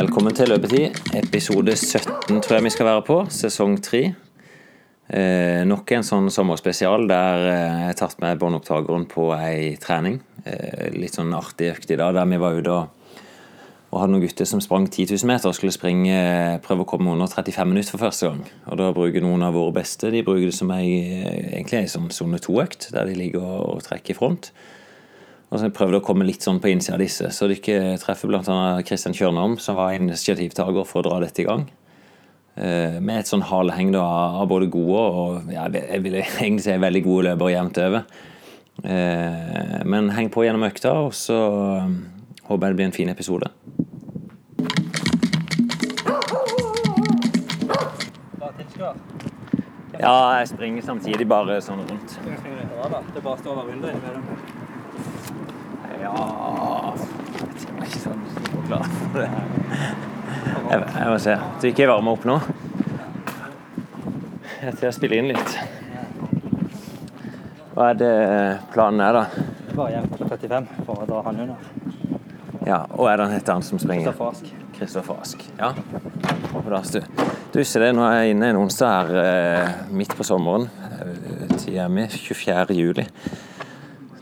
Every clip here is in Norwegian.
Velkommen til Løpetid, episode 17 tror jeg vi skal være på, sesong 3. Eh, nok en sånn sommerspesial der eh, jeg har tatt med båndopptakeren på ei trening. Eh, litt sånn artig økt i dag, der vi var ute og, og hadde noen gutter som sprang 10 000 meter og skulle springe, eh, prøve å komme under 35 minutter for første gang. Og da bruker noen av våre beste de bruker det som ei, ei sånn sone 2-økt, der de ligger og, og trekker i front. Og så har jeg prøvd å komme litt sånn på innsida av disse, så dere treffer bl.a. Kristian Kjørnholm, som var initiativtaker for å dra dette i gang. Eh, med et sånn haleheng av både gode og ja, jeg vil egentlig si veldig gode løpere jevnt over. Eh, men heng på gjennom økta, og så um, håper jeg det blir en fin episode. Ja, jeg springer samtidig bare sånn rundt. Det er bare å stå over vinduet innimellom. Ja Jeg er ikke sånn klar for det. Jeg, jeg må se. Du ikke varme opp nå? Jeg til å spille inn litt. Hva er det planen er, da? Bare hjem på 35 for å dra han under. Ja, Og er det han heter han som springer? Kristoffer Ask. Kristoffer Ask. Ja. Du ser det, nå er jeg inne en onsdag her eh, midt på sommeren. Eh, Tida mi 24. juli.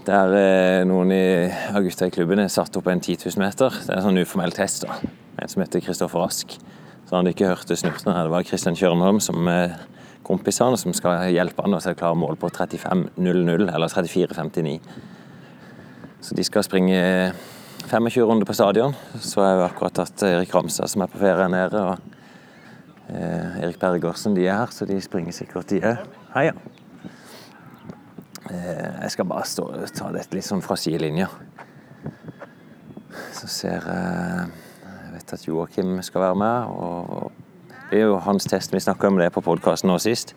Der eh, noen av gutta i klubben har satt opp en 10 000 meter. Det er en sånn uformell test. da. En som heter Kristoffer Ask. Så han ikke hørte snurten her. Det var Kristian Kjørnholm som er kompis han, som skal hjelpe han til å klare mål på 35.00, eller 34.59. Så de skal springe 25 runder på stadion. Så har jeg akkurat tatt Erik Ramstad, som er på ferie nede. og eh, Erik Bergersen, de er her, så de springer sikkert, de òg. Heia. Eh, jeg skal bare stå, ta dette litt sånn fra sidelinja. Så ser jeg Jeg vet at Joakim skal være med. og Det er jo hans test. Vi snakka om det på podkasten nå sist.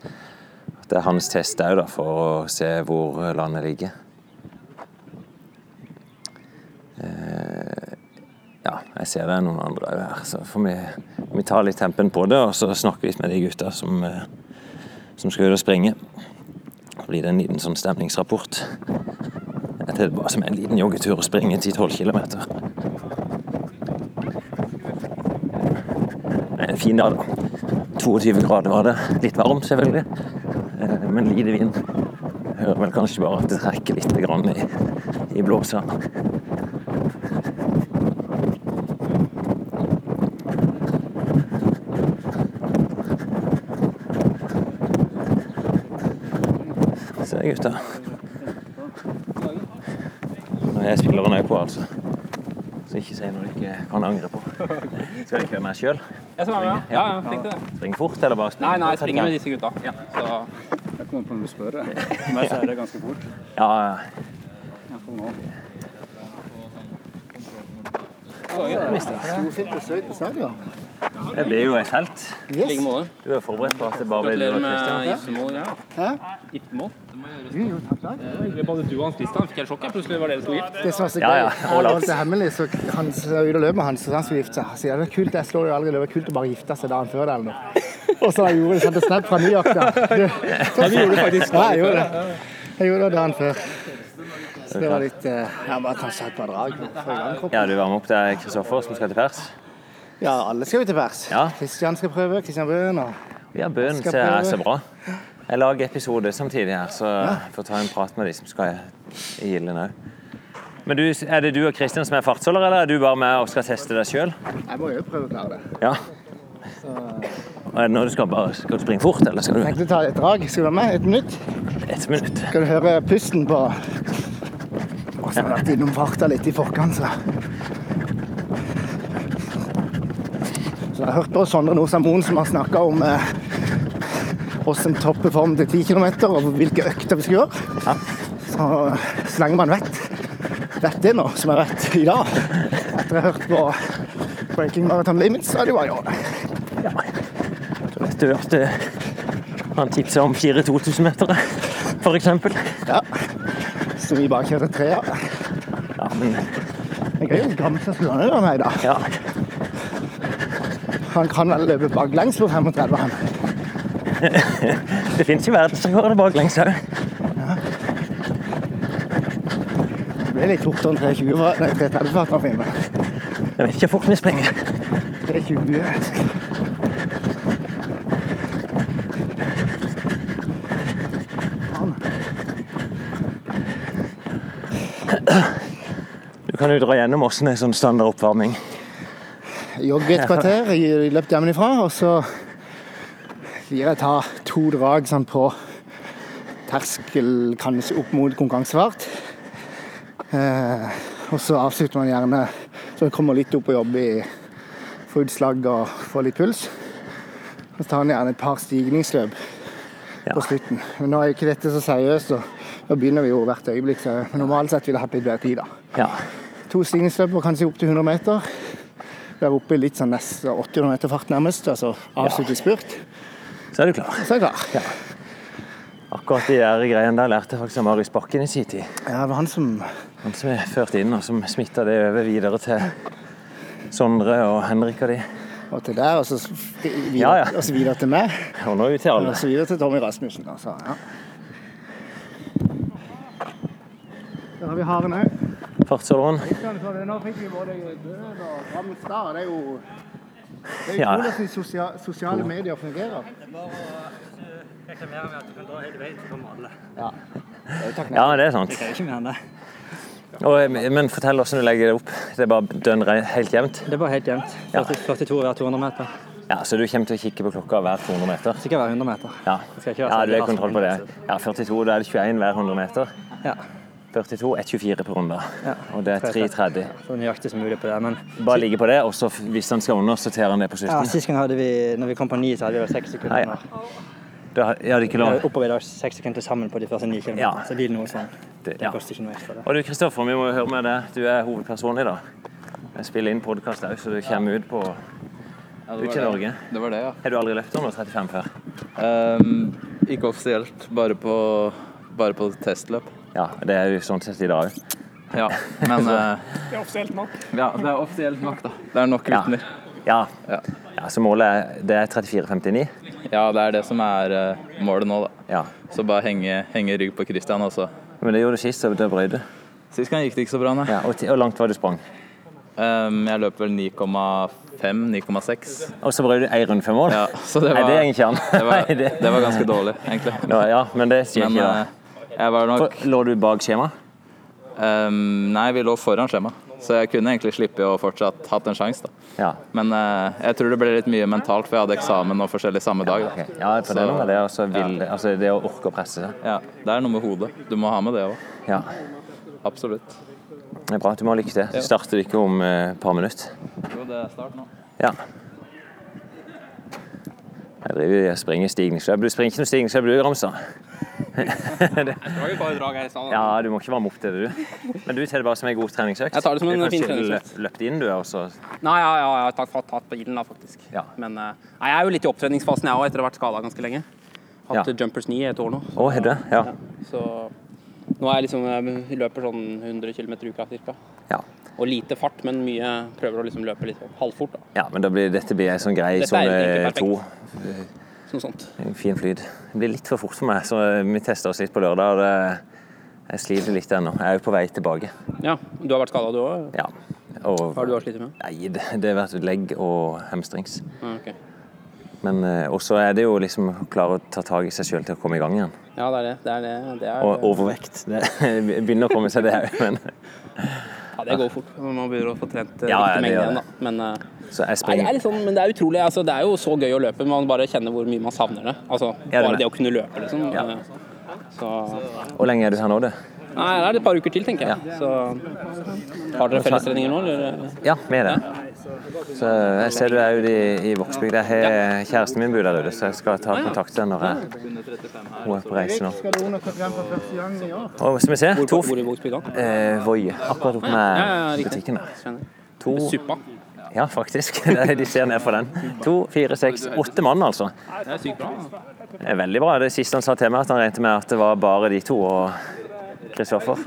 At det er hans test òg, for å se hvor landet ligger. Eh, ja, jeg ser det er noen andre òg her, så får vi, vi ta litt tempen på det, og så snakke litt med de gutta som, eh, som skal ut og springe. Blir det en liten sånn stemningsrapport. Det bare som en liten joggetur og springe 10-12 km. Det er en fin dag, da. 22 grader var det. Litt varmt, selvfølgelig. Eh, Men lite vind. Jeg hører vel kanskje bare at det trekker litt i, i blåsene. Se gutta. Når jeg spiller nøye på, altså. Så ikke si noe du ikke kan angre på. Skal jeg kjøre meg sjøl? Jeg skal være med, ja. Ja, flink til det. Springe fort, eller bare springe? Nei, nei, jeg springer med disse gutta. Ja. Så Jeg kommer på når du spør For Men så er det ganske fort. Ja, ja. Det blir jo et helt. Yes. Du er forberedt på at det bare blir du Gratulerer med giftermål. Ja. Giftermål. Jo, jo, takk, takk. Både du og Hans Christian. Fikk helt sjokk. Plutselig var dere to gift. Det som var så Ja, gøy, ja, Lars. holdt det hemmelig, så han er ute og løper med han, så han skulle gifte seg. Så ja, det er kult, jeg slår jo aldri løper, kult å bare gifte seg dagen før det eller noe. Og så jeg gjorde det, sendte snap fra New York da. Du, Ja, vi gjorde det faktisk. Ja, jeg gjorde det. Jeg gjorde det dagen før. Så det var litt Jeg Ja, bare kanskje et par drag. Ja, du varmer opp. Det er Kristoffer som skal til pers. Ja, alle skal jo til pers. Ja. Kristian skal prøve, Kristian Bøhn og Ja, Bøhn ser er så bra. Jeg lager episode samtidig her, så jeg får ta en prat med de som skal i Gilden òg. Men du, er det du og Kristian som er fartsholder, eller er du bare med og skal teste deg sjøl? Jeg må jo prøve å klare det. Ja. Og er det nå du skal bare skal du springe fort, eller skal du Jeg Tenkte å ta et drag. Skal du være med? Et minutt? Et minutt? Skal du høre pusten på Og så har jeg vært innom farta litt i forkant, så Så jeg har hørt på Sondre Nordstad Moen som har snakka om eh, hvordan en form til 10 km og hvilke økter vi skal gjøre. Ja. Så, så lenge man vet, vet det nå, som jeg vet i dag, etter å ha hørt på Breaking Marathon Limits, så er det jo bare å gjøre det. Ja. Så vet du at eh, han tipsa om fire 2000-metere, for eksempel. Ja. Så vi bare kjører tre av. Ja, men Jeg er jo skulle han meg, da. ja. Han kan vel løpe baklengs på 35, han. Det fins jo verdensrekorder baklengs òg. Det ble litt fortere enn 320 fra- nei, 330 fart nå, Finn. Jeg vet ikke hvor fort vi springer. 3.20. Du kan jo dra gjennom åssen er sånn standard oppvarming. Jogge et kvarter i hjemmefra, og så gir jeg ta to drag sånn på terskel, kanskje opp mot konkurransefart. Eh, og så avslutter man gjerne så man kommer litt opp og jobber i får utslag og får litt puls. Og så tar man gjerne et par stigningsløp Ja. på slutten. Men nå er jo ikke dette så seriøst, og nå begynner vi jo hvert øyeblikk, så men normalt sett vil jeg hatt litt bedre tid, da. Ja. To stigningsløp og kanskje opp til 100 meter. Vi er oppe i litt sånn nesten 800 meter fart nærmest, altså avslutte spurt. Så er du klar. Så er jeg klar. ja. Akkurat de der greiene der lærte jeg faktisk av Marius Bakken i sin tid. Ja, det var han som Han som er ført inn, og som smitta det over videre til Sondre og Henrik og de. Og til der, og så videre, Ja, ja. Og så videre til meg. Og nå ut til alle. Og så videre til Tommy Rasmussen. Altså. Ja. Der har vi haren òg. Fartsholderen. Nå fikk vi både død og Drammen Star. Det er jo det er Ja. utrolig hvordan sosia- sosiale medier fungerer. Reklamerer med at du kan dra hele veien, så kommer alle. Ja. Det er jo. Ja, det er sant. Det er ikke mer enn det. Og, men fortell hvordan du legger det opp. Det er bare dønn helt jevnt? Det er bare helt jevnt. 40, 42 hver 200 meter. Ja, Så du kommer til å kikke på klokka hver 200 meter? Sikkert hver 100 meter. Ja, ja du har kontroll på det. Ja, 42, da er det 21 hver 100 meter. Ja. 42 er 24 på runde, Ja. Og det er 3,30. Så nøyaktig som mulig på det. Men Bare ligge på det, og så hvis han skal under, sorterer han det på ja, sist gang hadde vi, når vi kom på 9, så hadde vi vel 6 sekunder. Ja, ja. Da ja, det er ikke lov. Oppover i dag seks sekunder sammen på de første ni kilometerne. Ja. Så blir det noe sånn. Det- Det ja. koster ikke noe ekstra. det. Og du Kristoffer, vi må jo høre med deg. Du er hovedperson i dag. Jeg spiller inn podkast òg, så du kommer ut på Ja, ut til Norge. Det var det, ja. Har du aldri løpt under 35 før? Um, ikke offisielt, bare på, bare på testløp. Ja, det er jo sånn sett i dag òg. Ja, men eh, Det er offisielt nok. Ja, det er offisielt nok, da. Det er nok vitner. Ja. Ja. ja. Så målet er, det er 34,59? Ja, det er det som er eh, målet nå, da. Ja. Så bare henge, henge rygg på Christian også. Men det gjorde du sist, så det brøyde. Sist gang gikk det ikke så bra, nei. Ja, og, hvor langt var du sprang? Um, jeg løp vel 9,5-9,6. Og så brøt du én runde før mål? Ja, så det Nei, var, det går ikke an. det var, det- det var ganske dårlig, egentlig. Ja, men det sier ikke da. Eh, jeg var nok For, lå du bak skjema? Um, Nei, vi lå foran skjema. Så jeg kunne egentlig slippe å fortsatt hatt en sjanse, da. Ja. Men uh, jeg tror det ble litt mye mentalt, for jeg hadde eksamen og forskjellig samme dag. Da. ok. Ja, for det er noe med det, også vil, altså det å orke å presse seg. Ja, det er noe med hodet. Du må ha med det òg. Ja, Absolutt. det er bra. at Du må ha lykke til. Så starter det ikke om et et par minutter. Jo, det er start nå. Ja. Jeg driver og springer stigningsløp. Du springer ikke noe stigningsløp du, Ramstad? Det var jo bare drag her i salen. Ja, du må ikke varme opp til det, du. Men du ser det bare som en god treningsøkt? Jeg tar det som en fin treningsøkt. lø- løpt inn, du, og så Nei, ja, ja, jeg har tatt, tatt, på ilden da, faktisk. Ja. Men eh, nei, jeg er jo litt i opptreningsfasen jeg òg, etter å ha vært skada ganske lenge. Hatt Ja. jumpers knee i et år nå. Å, oh, det? Ja. Så nå er jeg liksom Jeg løper sånn 100 km i uka cirka. ja. Og lite fart, men mye prøver å liksom løpe litt halvfort. da. Ja, men da blir, dette blir en sånn grei som eh, to. Noe sånt. En fin flyt. Det blir litt for fort for meg, så vi tester oss litt på lørdag. Jeg sliter litt ennå. Jeg er jo på vei tilbake. Ja, Du har vært skada, du òg? Ja. Og, Hva har du slitt med? Nei, det, det har vært legg og hamstrings. Ja, ok. Men eh, også er det jo liksom å klare å ta tak i seg sjøl til å komme i gang igjen. ja, det er det. det, er det. det er, Og overvekt. Det begynner å komme seg, det òg. Men ja, det går fort når man begynner å få trent eh, Ja, riktig det mengde igjen. da. Men eh, Nei, det sånn, men det er utrolig. Altså, det er jo så gøy å løpe, man bare kjenner hvor mye man savner det. Altså, det bare det. det å kunne løpe, liksom. Eh, Så Hvor lenge er du her nå, du? Nei, det er et par uker til, tenker jeg. Så har dere fellestreninger nå, eller? Ja, vi er det. Så jeg ser du er ute i, i Vågsbygd. Jeg har kjæresten min bor der ute, så jeg skal ta kontakt med henne når jeg, hun er på reise nå. Skal du under 35 for første gang i år? Og skal vi se to eh, Voi. Akkurat oppe med butikken der. To Ja, faktisk. De ser ned for den. To, fire, seks, åtte mann, altså. Det er sykt bra. Det er veldig bra. Det siste han sa til meg, at han regnet med at det var bare de to og Kristoffer.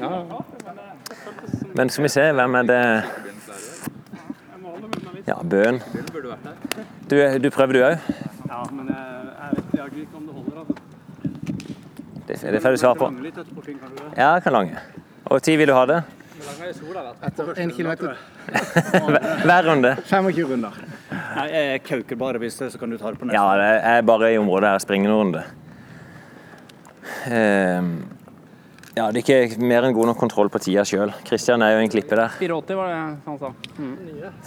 Men skal vi se, hvem er det Ja, Bøen. Du, du prøver du òg? Ja, men jeg, jeg vet jaggu ikke om det holder. Altså. Det, det får du svar på. Ja, jeg kan lange. Og tid vil du ha det? Etter 1 km Hver runde. 25 runder. Nei, Jeg kauker bare hvis det, så kan du ta det på neste. Ja, jeg er bare i området her springer noen runde. Ehm, ja, det er ikke mer enn god nok kontroll på tida sjøl. Kristian er jo en klippe der. 84 var det han sa.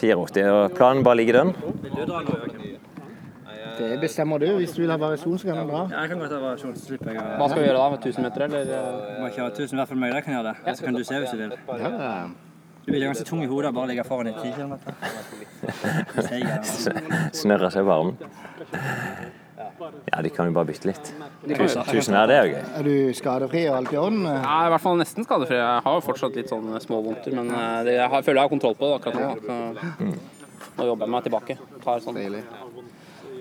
84. Og planen bare ligger dønn. Vil du dra nå, Joakim? Det bestemmer du. Hvis du vil ha variasjon, så kan du dra. Ja, jeg kan godt ha variasjon, så slipper jeg Hva skal vi gjøre da? Med 1000 meter, eller? Jeg må ha 1000 i hvert fall meg, da kan jeg gjøre det. Så kan du se hvis du vil. Ja. Du blir ganske tung i hodet av bare å ligge foran i 10 km. Snørrer seg varm. Ja, de kan jo bare bytte litt. Tusen, tusen her, det er jo gøy. Er du skadefri og alt i orden? Ja, i hvert fall nesten skadefri. Jeg har jo fortsatt litt sånn småvondter, men eh, det, jeg føler jeg har kontroll på det akkurat nå. Så nå jobber jeg meg tilbake. Tar sånn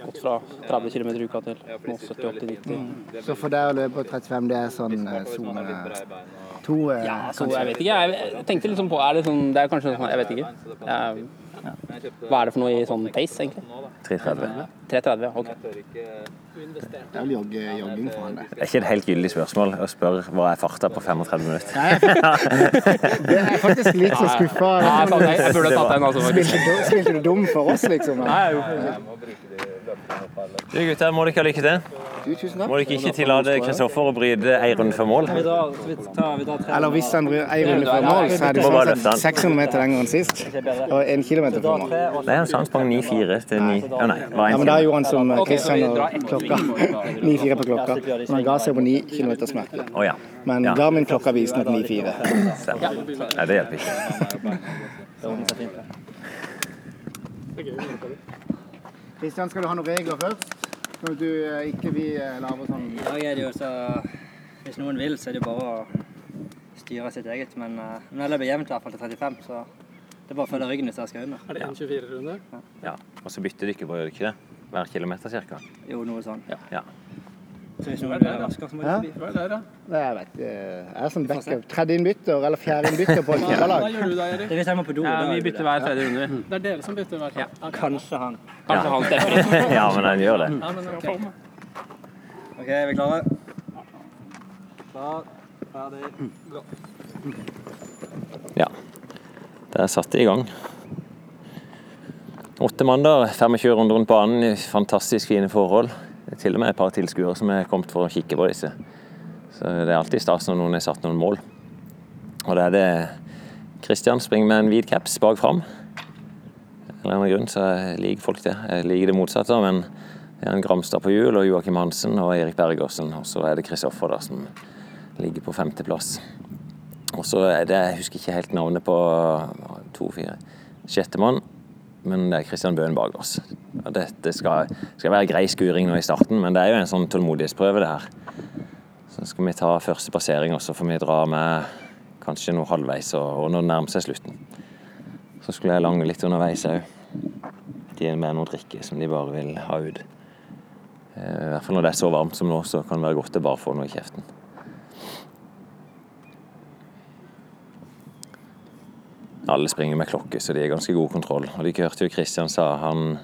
gått fra 30 km i uka til nå 70-80-90. Så for deg å løpe 35, det er sånn eh, sone to? eh, Ja, så jeg vet ikke. Jeg tenkte liksom på Er det sånn Det er kanskje sånn Jeg vet ikke. Jeg, hva er det for noe i sånn pace, egentlig? 330. 3.30. Ok. Det er vel jogging for han, det. Det er ikke et helt gyldig spørsmål å spørre hva er farta på 35 minutter. Det er faktisk litt så skuffa. Nei, jeg, jeg burde tatt den, altså. Spilte, du- dum for oss, liksom? Nei, jeg må bruke det. Du gutter, må dere ha lykke til. Du, tusen takk. Må dere ikke tillate Kristoffer å bryte ei runde før mål. Eller hvis han bryr ei runde før mål, så er det sånn sett 600 meter lenger enn sist. Og en kilometer før mål. Nei, han sa han sprang 9-4 til 9 Å nei, Ja, men da gjorde han som Kristian og klokka. 9-4 på klokka. Men han ga seg på 9 km smerte. Ja. Men Ja. Garmin-klokka viste nok 9-4. Stemmer. Nei, det hjelper ikke. Kristian, skal du ha noen regler først? Når du eh, ikke vil lage sånn I dag er det jo så Hvis noen vil, så er det jo bare å styre sitt eget. Men uh, nå er det jevnt i hvert fall til 35, så det er bare å følge ryggen hvis jeg skal under. Er det 1,24-runde? Ja. Og så bytter dere på, gjør dere ikke det? Hver kilometer cirka? Jo, noe sånn. Ja. Så hvis noen være raskere, så må de forbi. Hva er det, da? Nei, Jeg vet ikke. Jeg er sånn backup. Tredje innbytter eller fjerde innbytter på et Hva fotballag. gjør du da, Erik? Det er hvis jeg må på do. Ja, da vi er bytter det. hver tredje runde. Det er dere som bytter hver fall? Ok. Kanskje han. Kanskje han stepper ja, men han gjør det. Ja, men ok. OK, er vi klare? Klar, ferdig, gå. Ja. Der satte de i gang. Åtte mandag, 25 runder rundt banen i fantastisk fine forhold. Til og med et par tilskuere som er kommet for å kikke på disse. Så det er alltid stas når noen har satt noen mål. Og det er det Kristian springer med en hvit caps bak fram. En eller annen grunn så liker folk det. Jeg liker det motsatte, men det er en Gramstad på hjul og Joakim Hansen og Erik Bergersen. Og så er det Kristoffer da som ligger på femteplass. Og så er det, jeg husker ikke helt navnet på to, fire, sjettemann, men det er Kristian Bøhn bak oss. Dette skal, skal være grei skuring nå i starten, men det er jo en sånn tålmodighetsprøve det her. Så skal vi ta første passering, og så får vi dra med kanskje noe halvveis og når det nærmer seg slutten. Så skulle jeg lange litt underveis òg. De er med noe drikke som de bare vil ha ut. Eh, I hvert fall når det er så varmt som nå, så kan det være godt å bare få noe i kjeften. Alle springer med klokke, så de er ganske god kontroll. Og de hørte jo Kristian sa, han,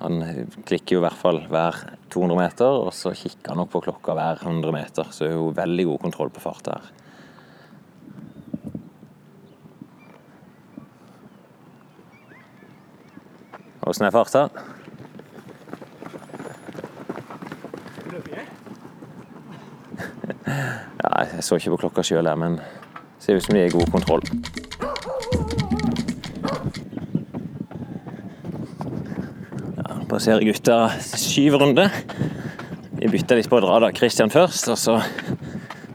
han klikker jo i hvert fall hver 200 meter, og så kikker han nok på klokka hver 100 meter. Så er jo veldig god kontroll på farta her. Åssen er farta? Ja, jeg så ikke på klokka sjøl, men det ser ut som de er god kontroll. Passerer gutta syv runder. Vi bytter litt på å dra, da. Kristian først, og så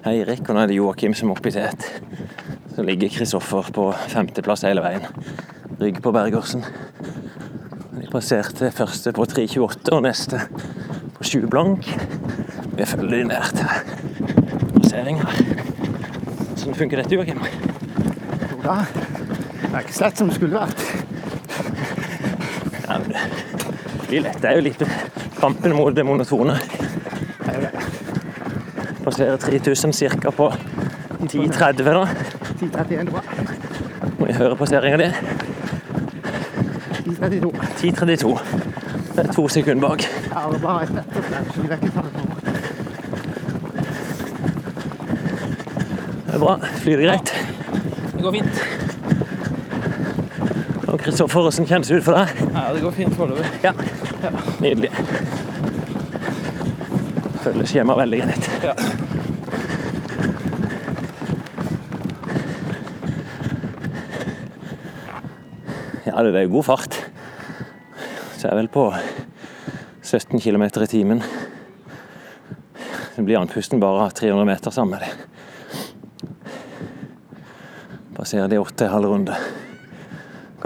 Eirik, og nå er det Joakim som er oppe i tet. Så ligger Kristoffer på femteplass hele veien. Rygg på Bergersen. De passerte første på 3.28 og neste på 7 blank. Vi følger de ned til passering her. Sånn funker dette, Joakim? Ja, det er ikke slett som det skulle vært. Ja, men det blir lett. Det er jo litt kampen mot det monotone. Er. Passerer 3000 ca. på 10.30 da. 10.31 bra. Må vi høre passeringa di. 10.32. 10.32. Det er to sekunder bak. Ja, det er bare det. Er bra. Flyr det greit? Det går fint. Kristoffer, hvordan kjennes det ut for deg? Ja, det går fint foreløpig. Ja. Nydelig. Føles hjemme veldig greit. Ja. Ja, det er god fart. Så jeg er vel på 17 km i timen. Så blir andpusten bare 300 meter sammen med det. Passerer de åtte i halv runde.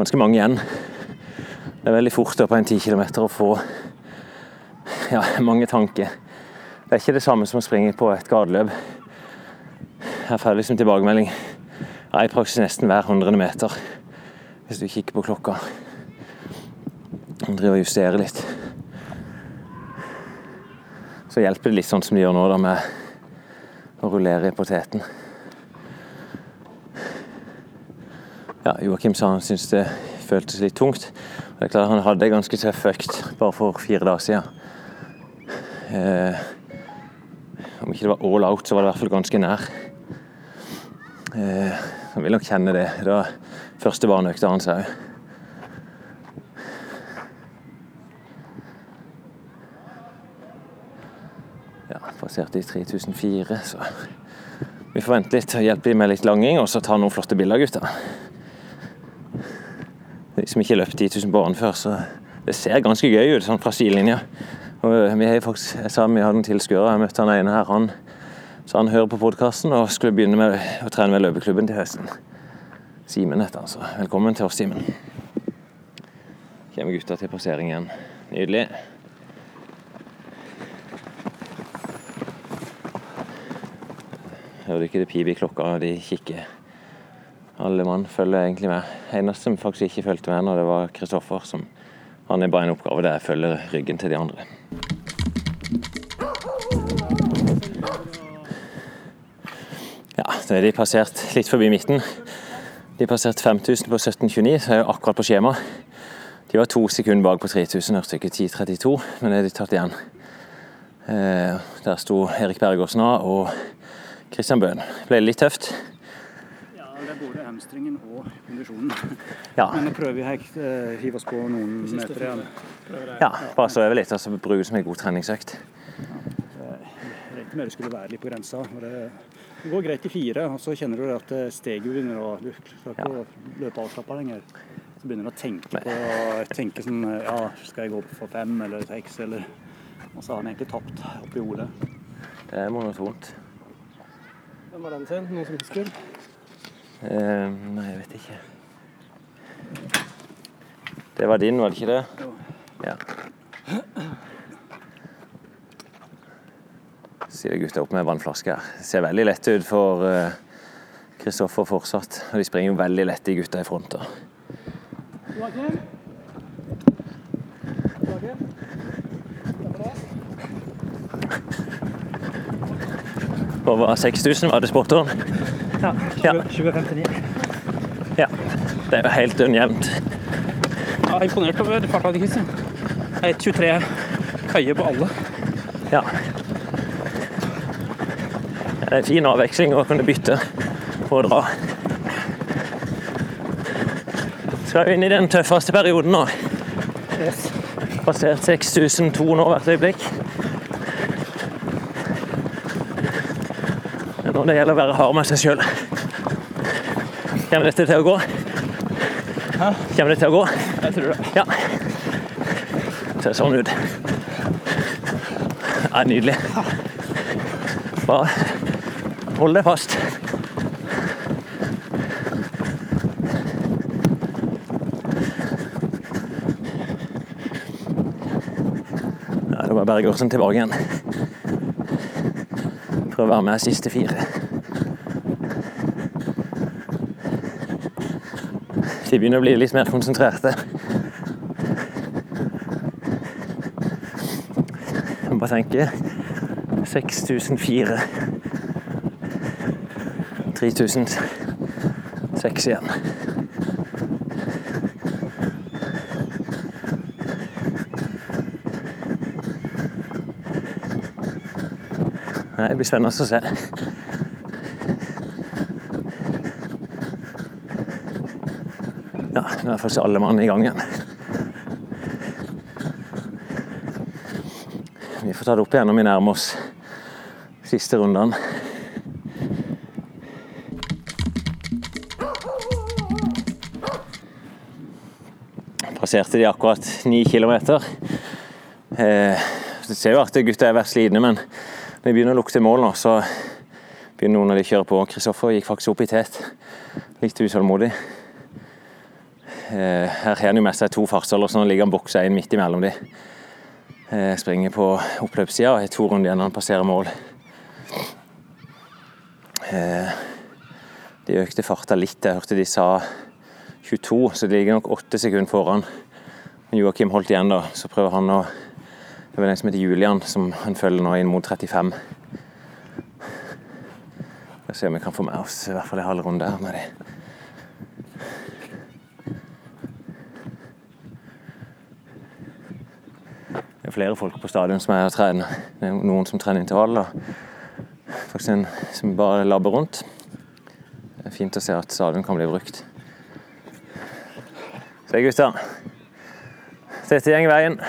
Ganske mange igjen. Det er veldig fort da på en 10 km å få ja, mange tanker. Det er ikke det samme som å springe på et gateløp. Her får jeg liksom tilbakemelding ja, i praksis nesten hver hundrede meter hvis du kikker på klokka. Jeg driver og justerer litt. Så hjelper det litt sånn som de gjør nå, da, med å rullere i poteten. Ja, Joakim sa han syntes det føltes litt tungt. Og det er klart Han hadde en ganske tøff økt bare for fire dager siden. Eh, om ikke det var all out, så var det i hvert fall ganske nær. Eh, han vil nok kjenne det. Det var første barneøkta hans òg. Ja, passerte i 3004, så vi får vente litt og hjelpe dem med litt langing, og så ta noen flotte bilder, gutta. De som ikke har løpt 10 000 på banen før, så det ser ganske gøy ut sånn fra sidelinja. Og vi har faktisk, jeg sa vi hadde en tilskuer, jeg møtte han ene her. Han så han hører på podkasten og skulle begynne med å trene med løpeklubben til høsten. Simen heter han, så velkommen til oss, Simen. Kommer gutta til passering igjen. Nydelig. Hører du ikke det piper i klokka, og de kikker. Alle mann følger egentlig med. Eneste som faktisk ikke fulgte med når det var Kristoffer. som Han er bare en oppgave der jeg følger ryggen til de andre. Ja, så er de passert litt forbi midten. De passerte 5000 på 1729, så er jo akkurat på skjema. De var to sekunder bak på 3000, hørte ikke 10.32, men det er de tatt igjen. Eh, der sto Erik Bergåsen av og Christian Bøhn. Ble litt tøft? Ja, er både hamstringen og kondisjonen. Ja. Men nå prøver vi å eh, hive oss på noen meter igjen. ja bare så over litt, og så bruke det som en god treningsøkt. Jeg regnet med det skulle være litt på grensa. og Det det går greit i fire, og så kjenner du at eh, steget begynner å Du klarer ikke å løpe avslappa lenger. Så begynner du å tenke på tenke sånn Ja, skal jeg gå opp for fem eller seks, eller Og så har han egentlig tapt oppi hodet. Det er monotont. Hvem var den sin? Noen som husker? Eh, nei, jeg vet ikke. Det var din, var det ikke det? Ja. Sier gutta opp med vannflaske her. Ser veldig lett ut for Kristoffer uh, fortsatt. Og de springer jo veldig lett, de gutta i front. Joakim? Joakim? Over 6000 var det spotteren. Ja. Ja. 2059. Ja. Det er jo helt ujevnt. Jeg er imponert over farta di, Christian. Det er 23 høye på alle. Ja. Det er en fin avveksling å kunne bytte på å dra. Skal vi inn i den tøffeste perioden nå. Passert 6002 nå hvert øyeblikk. Det er det gjelder å være hard med seg sjøl. Kommer dette til å gå? Kommer det til å gå? Jeg tror det. Ja. Ser sånn ut. Det er nydelig. Bare hold deg fast. Det var Bergersen tilbake igjen. Prøve å være med siste fire. De begynner å bli litt mer konsentrerte. Jeg må bare tenke 6004 3006 igjen. Nei, Det blir spennende å se. Ja, nå er ikke alle mann i gang igjen. Vi får ta det opp igjen når vi nærmer oss siste rundene. Passerte de akkurat ni kilometer. Eh, ser jo at gutta er vært slitne, men når de begynner å lukte mål nå, så begynner noen av de å kjøre på. Kristoffer gikk faktisk opp i tet. Litt utålmodig. Eh, her har han jo med seg to fartsholder, så nå ligger han boksa inn midt imellom de. Jeg springer på oppløpssida og har to runder igjen når han passerer mål. Eh, de økte farta litt. Jeg hørte de sa 22, så de ligger nok åtte sekunder foran. Joakim holdt igjen, da. Så prøver han å Det er vel en som heter Julian, som han følger nå inn mot 35. Vi se om vi kan få med oss i hvert fall en halv runde her med de. Det er flere folk på stadion som er og trener. Det er noen som trener intervall. og Faktisk en som bare labber rundt. Det er fint å se at stadion kan bli brukt. Se gutta. Dette går veien.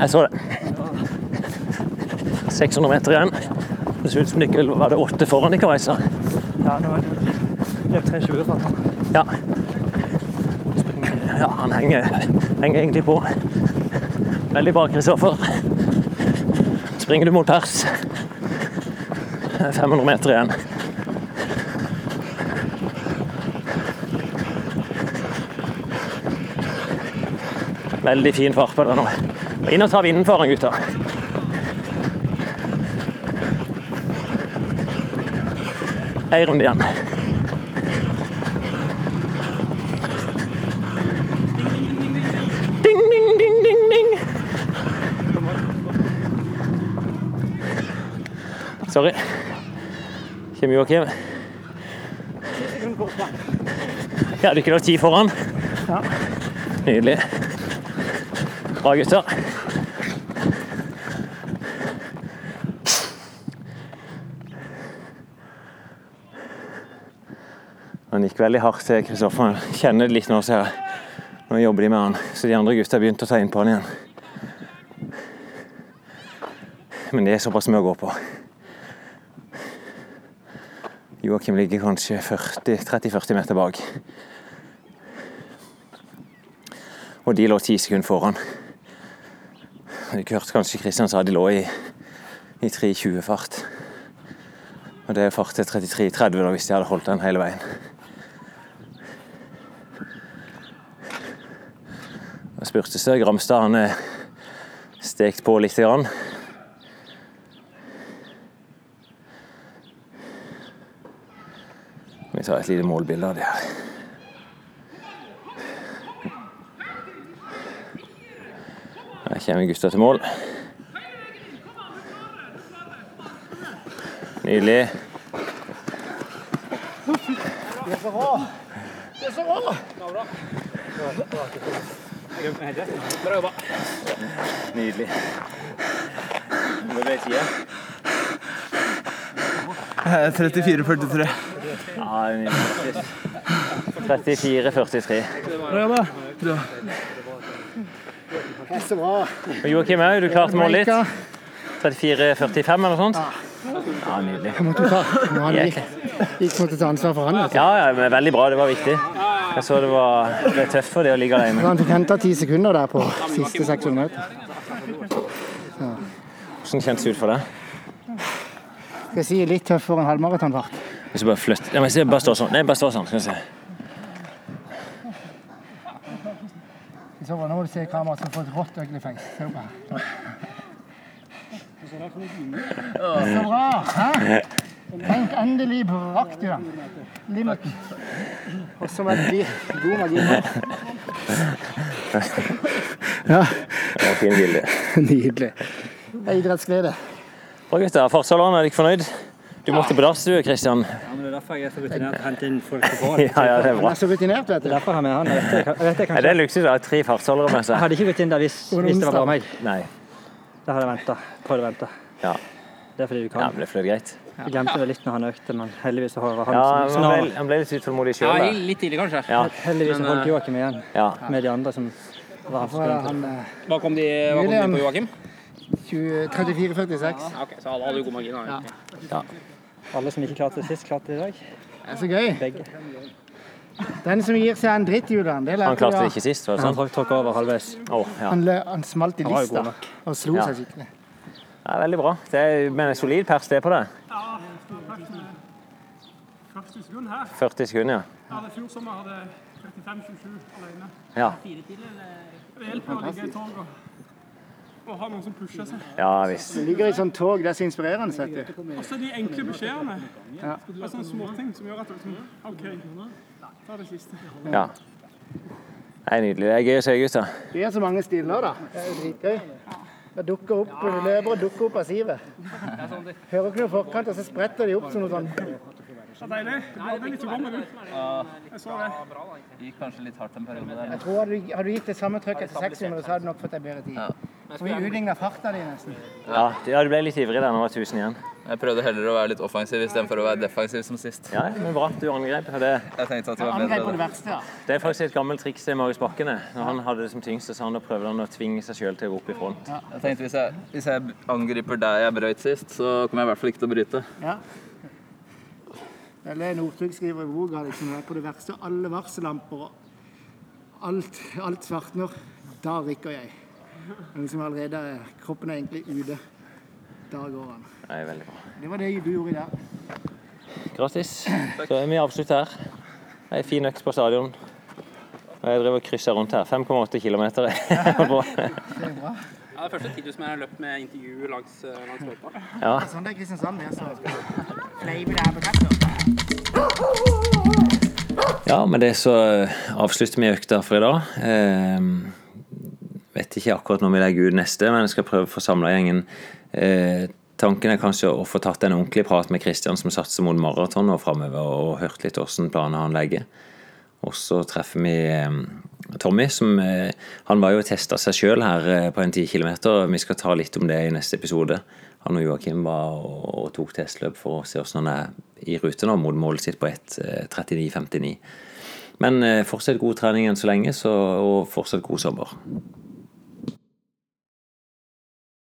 Jeg så det. 600 meter igjen. Det ser ut som det ikke var det åtte foran dere Kajsa. Ja, det var løp 3,20 fra. Ja. ja, han henger, henger egentlig på. Veldig bra, Kristoffer. Springer du mot pers. 500 meter igjen. Veldig fin fart på det nå. Inn og ta vinden foran, gutta. Ei runde igjen. Ding, ding, ding, ding, ding. Sorry. Kommer Joakim. Ja, du ikke lagt ti foran? Ja. Nydelig. Bra, gutter. Han gikk veldig hardt til Kristoffer. Han kjenner det litt nå, ser jeg. Nå jobber de med han, så de andre gutta har begynt å ta inn på han igjen. Men det er såpass mye å gå på. Joakim ligger kanskje 30-40 meter bak. Og de lå ti sekunder foran. Du hørte kanskje Kristian sa de lå i, i 3.20 fart. Og det er fart til 33-30 da, hvis de hadde holdt den hele veien. Og Spurtestø Gramstad han er stekt på lite grann. Vi tar et lite målbilde av det her. Her kommer gutta til mål. Nydelig. Bra jobba. Nydelig. Hvor ble tida? 34-43. Ja, 34-43. Bra jobba. Så bra. Og Joakim òg, du klarte målet litt? 34-45 eller noe sånt? Ja, nydelig. Jeg måtte ta. Nå gikk, gikk måtte ta ansvar for han. Altså. Ja, ja, men veldig bra. Det var viktig. Jeg så det var det tøft for det å ligge alene. Han fikk henta ti sekunder der på siste 600 meter. Hvordan kjentes det ut for deg? Skal jeg si litt tøffere enn halvmaratonfart. Hvis jeg bare flytter Nei, men bare stå sånn. Nei, bare stå sånn. Skal vi se. Så nå må du se kameraet som får et rått øyeblikkfeng. Se på her. Så bra! Hæ? Tenk endelig brakt du den. Limiten. Og så veldig god magi. Ja, Det var fine bilde. nydelig. Det er Idrettsglede. Bra, gutter. Fartsalderen, er dere fornøyd? Du måtte på dass, du, Kristian. Er derfor jeg er så rutinert til å hente inn folk på bål. Ja, ja, det er bra. Han er så rutinert, vet du. Derfor har vi han. Jeg vet det, jeg er luksus å ha tre fartsholdere med seg. Jeg hadde ikke gått inn der hvis, hvis det var bare meg. Nei. Da hadde jeg venta. Prøvd å vente. Ja. Det er fordi du kan. ja, men det fløy greit. Jeg glemte det litt når han økte, men heldigvis så har han Ja, som han ble, han ble litt utålmodig Ja, litt tidlig, kanskje. Ja. Heldigvis så Men, holdt eh, Joakim igjen Ja. med de andre som var han eh, Hva kom de, hva kom de på, Joakim? 34-46. Ja, okay, Så alle hadde jo god margin. Ja. Ja. Alle som ikke klarte det sist, klarte det i dag. Det er så gøy. Begge. Den som gir seg en dritt, Julian, det Han klarte det ikke sist, var det Han sånn? tråkk tråkk over halvveis. Oh, ja. Han, han smalt i Han lista og slo Ja. seg skikkelig. ja, veldig bra. Det er, men en solid pers det på det. 40 sekunder her. 40 sekunder, ja. ja fjor sommer hadde 35-27 alene. Ja, Det hjelper å ligge i tog og ha noen som pusher seg. ja visst. Det ligger i sånn tog, det er så inspirerende, Sett du. Og så de enkle beskjedene. Ja. Det er sånne småting som gjør at du liksom, OK, ta det siste. Ja. Det er nydelig. Det er gøy å se, gutter. Det har så mange stiller, da. Det er jo dritgøy. Det dukker opp, løpere dukker opp av sivet. Hører ikke noe forkant, og så spretter de opp som noe sånn Det er deilig. Du hadde litt å gå med, du. Jeg så det. Gikk kanskje litt hardt en periode der. Jeg tror Hadde du, hadde du gitt det samme trøkket etter 600, så hadde du nok fått deg bedre tid. Vi utligna farta di nesten. Ja, ja, du ble litt ivrig der. Nå var det 1000 igjen. Jeg prøvde heller å være litt offensiv istedenfor å være defensiv som sist. Ja, men bra. Du angrep. Det, Jeg tenkte at det var Angrep på det verste, ja. det er faktisk et gammelt triks til Marius Bakkene. Når han hadde det som tyngste, så han da prøvde han å tvinge seg sjøl til å gå opp i front. Jeg tenkte hvis jeg, hvis jeg angriper der jeg brøyt sist, så kommer jeg i hvert fall ikke til å bryte. ja. Eller Northug skriver i boka liksom, på det verste. Alle varsellamper og alt, alt svartner. Da rykker jeg. Men liksom allerede er kroppen er egentlig ute. Der går han. Det er veldig bra. Det var det du gjorde i dag. Gratis. Så er vi avslutt her. Det er en fin økt på stadion. Og jeg driver og krysser rundt her. 5,8 km. Bra. Ja, det er første 10 000 jeg har løpt med intervju langs, eh, langs løypa. Ja. Sånn det er Kristiansand. Jeg så fleiper det her på ja, med det så avslutter vi økta for i dag. Vet ikke akkurat når vi legger ut neste, men jeg skal prøve å få samla gjengen. Eh, tanken er kanskje å få tatt en ordentlig prat med Kristian som satser mot maraton og framover, og hørt litt hvordan planer han legger. Og så treffer vi eh, Tommy, som eh, Han var jo testa seg sjøl her eh, på en 10 km. Vi skal ta litt om det i neste episode. Han og Joakim var og, og tok testløp for å se hvordan han er i rute nå mot målet sitt på 1.39,59. Men fortsatt god trening enn så lenge, så, og fortsett god sommer.